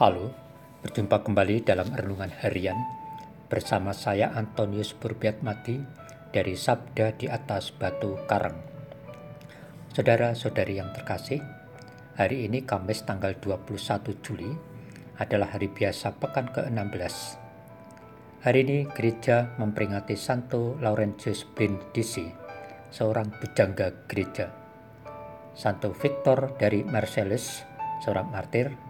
Halo, berjumpa kembali dalam Renungan Harian bersama saya Antonius Mati dari Sabda di atas Batu Karang. Saudara-saudari yang terkasih, hari ini Kamis tanggal 21 Juli adalah hari biasa pekan ke-16. Hari ini gereja memperingati Santo Laurentius Brindisi, seorang bujangga gereja. Santo Victor dari Marcellus, seorang martir,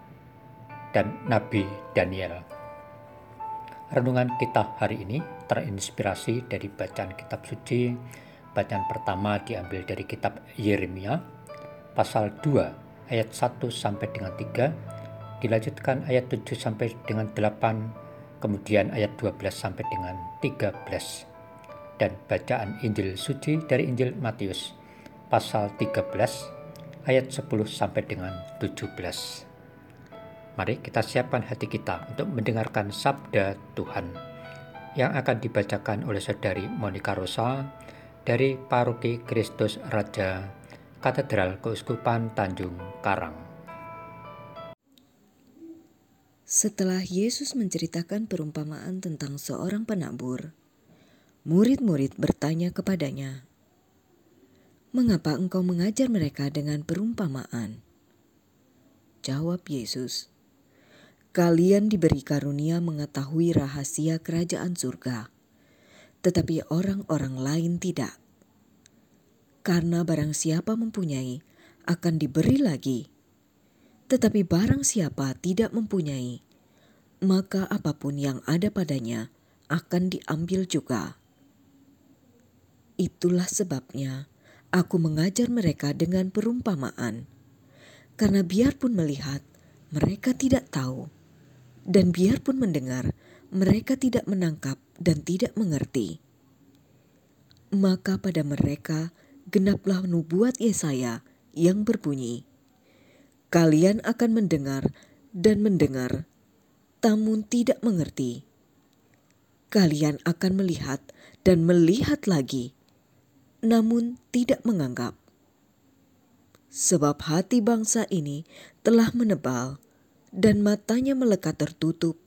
dan Nabi Daniel. Renungan kita hari ini terinspirasi dari bacaan kitab suci. Bacaan pertama diambil dari kitab Yeremia pasal 2 ayat 1 sampai dengan 3, dilanjutkan ayat 7 sampai dengan 8, kemudian ayat 12 sampai dengan 13. Dan bacaan Injil suci dari Injil Matius pasal 13 ayat 10 sampai dengan 17. Mari kita siapkan hati kita untuk mendengarkan sabda Tuhan yang akan dibacakan oleh saudari Monica Rosa dari Paroki Kristus Raja Katedral Keuskupan Tanjung Karang. Setelah Yesus menceritakan perumpamaan tentang seorang penabur, murid-murid bertanya kepadanya, "Mengapa engkau mengajar mereka dengan perumpamaan?" Jawab Yesus, Kalian diberi karunia mengetahui rahasia kerajaan surga, tetapi orang-orang lain tidak. Karena barang siapa mempunyai, akan diberi lagi. Tetapi barang siapa tidak mempunyai, maka apa pun yang ada padanya akan diambil juga. Itulah sebabnya aku mengajar mereka dengan perumpamaan, karena biarpun melihat, mereka tidak tahu dan biarpun mendengar, mereka tidak menangkap dan tidak mengerti. Maka pada mereka genaplah nubuat Yesaya yang berbunyi, Kalian akan mendengar dan mendengar, namun tidak mengerti. Kalian akan melihat dan melihat lagi, namun tidak menganggap. Sebab hati bangsa ini telah menebal, dan matanya melekat tertutup,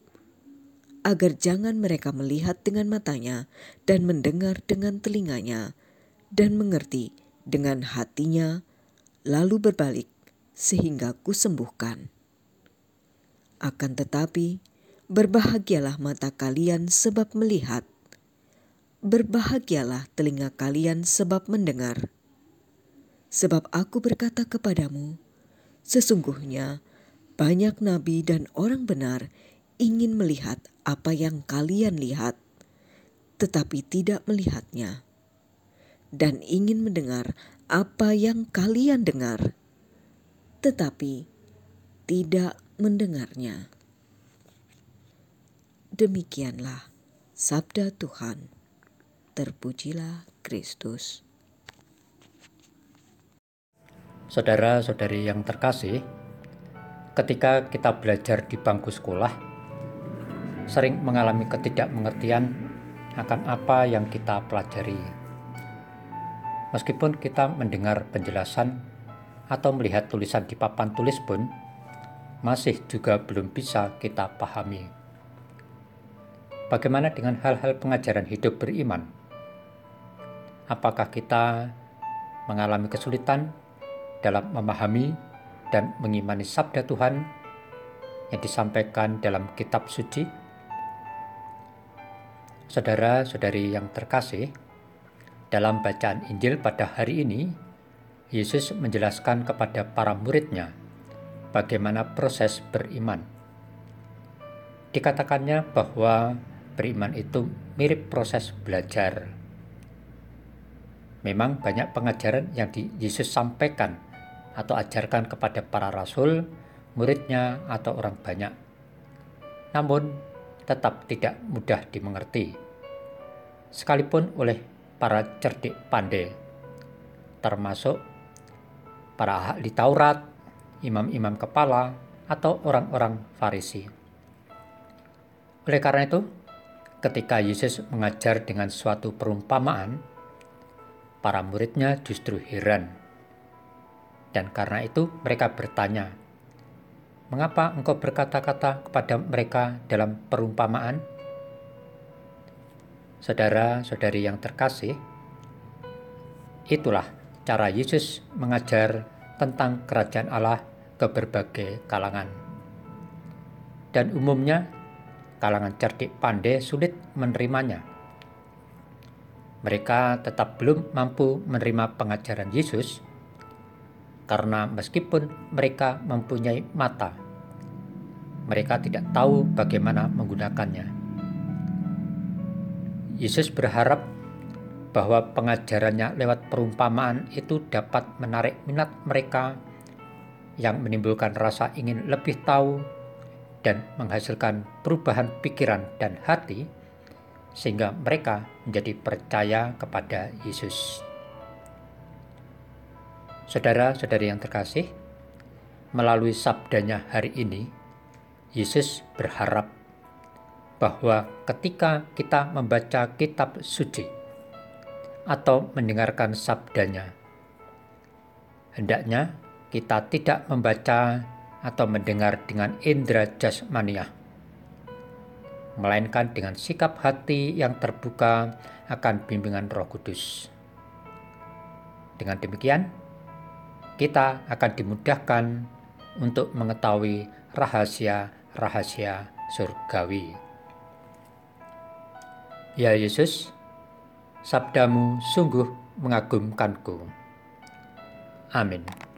agar jangan mereka melihat dengan matanya dan mendengar dengan telinganya dan mengerti dengan hatinya, lalu berbalik sehingga kusembuhkan. Akan tetapi, berbahagialah mata kalian sebab melihat, berbahagialah telinga kalian sebab mendengar. Sebab aku berkata kepadamu, sesungguhnya banyak nabi dan orang benar ingin melihat apa yang kalian lihat, tetapi tidak melihatnya, dan ingin mendengar apa yang kalian dengar, tetapi tidak mendengarnya. Demikianlah sabda Tuhan. Terpujilah Kristus. Saudara-saudari yang terkasih, ketika kita belajar di bangku sekolah, sering mengalami ketidakmengertian akan apa yang kita pelajari. Meskipun kita mendengar penjelasan atau melihat tulisan di papan tulis pun, masih juga belum bisa kita pahami. Bagaimana dengan hal-hal pengajaran hidup beriman? Apakah kita mengalami kesulitan dalam memahami dan mengimani sabda Tuhan yang disampaikan dalam kitab suci? Saudara-saudari yang terkasih, dalam bacaan Injil pada hari ini, Yesus menjelaskan kepada para muridnya bagaimana proses beriman. Dikatakannya bahwa beriman itu mirip proses belajar. Memang banyak pengajaran yang di Yesus sampaikan atau ajarkan kepada para rasul, muridnya, atau orang banyak. Namun, tetap tidak mudah dimengerti. Sekalipun oleh para cerdik pandai, termasuk para ahli Taurat, imam-imam kepala, atau orang-orang Farisi. Oleh karena itu, ketika Yesus mengajar dengan suatu perumpamaan, para muridnya justru heran dan karena itu mereka bertanya, mengapa engkau berkata-kata kepada mereka dalam perumpamaan? Saudara-saudari yang terkasih, itulah cara Yesus mengajar tentang kerajaan Allah ke berbagai kalangan. Dan umumnya, kalangan cerdik pandai sulit menerimanya. Mereka tetap belum mampu menerima pengajaran Yesus karena meskipun mereka mempunyai mata, mereka tidak tahu bagaimana menggunakannya. Yesus berharap bahwa pengajarannya lewat perumpamaan itu dapat menarik minat mereka yang menimbulkan rasa ingin lebih tahu dan menghasilkan perubahan pikiran dan hati sehingga mereka menjadi percaya kepada Yesus. Saudara-saudari yang terkasih, melalui sabdanya hari ini, Yesus berharap bahwa ketika kita membaca kitab suci atau mendengarkan sabdanya, hendaknya kita tidak membaca atau mendengar dengan indera jasmania, melainkan dengan sikap hati yang terbuka akan bimbingan roh kudus. Dengan demikian, kita akan dimudahkan untuk mengetahui rahasia rahasia surgawi. Ya Yesus, sabdamu sungguh mengagumkanku. Amin.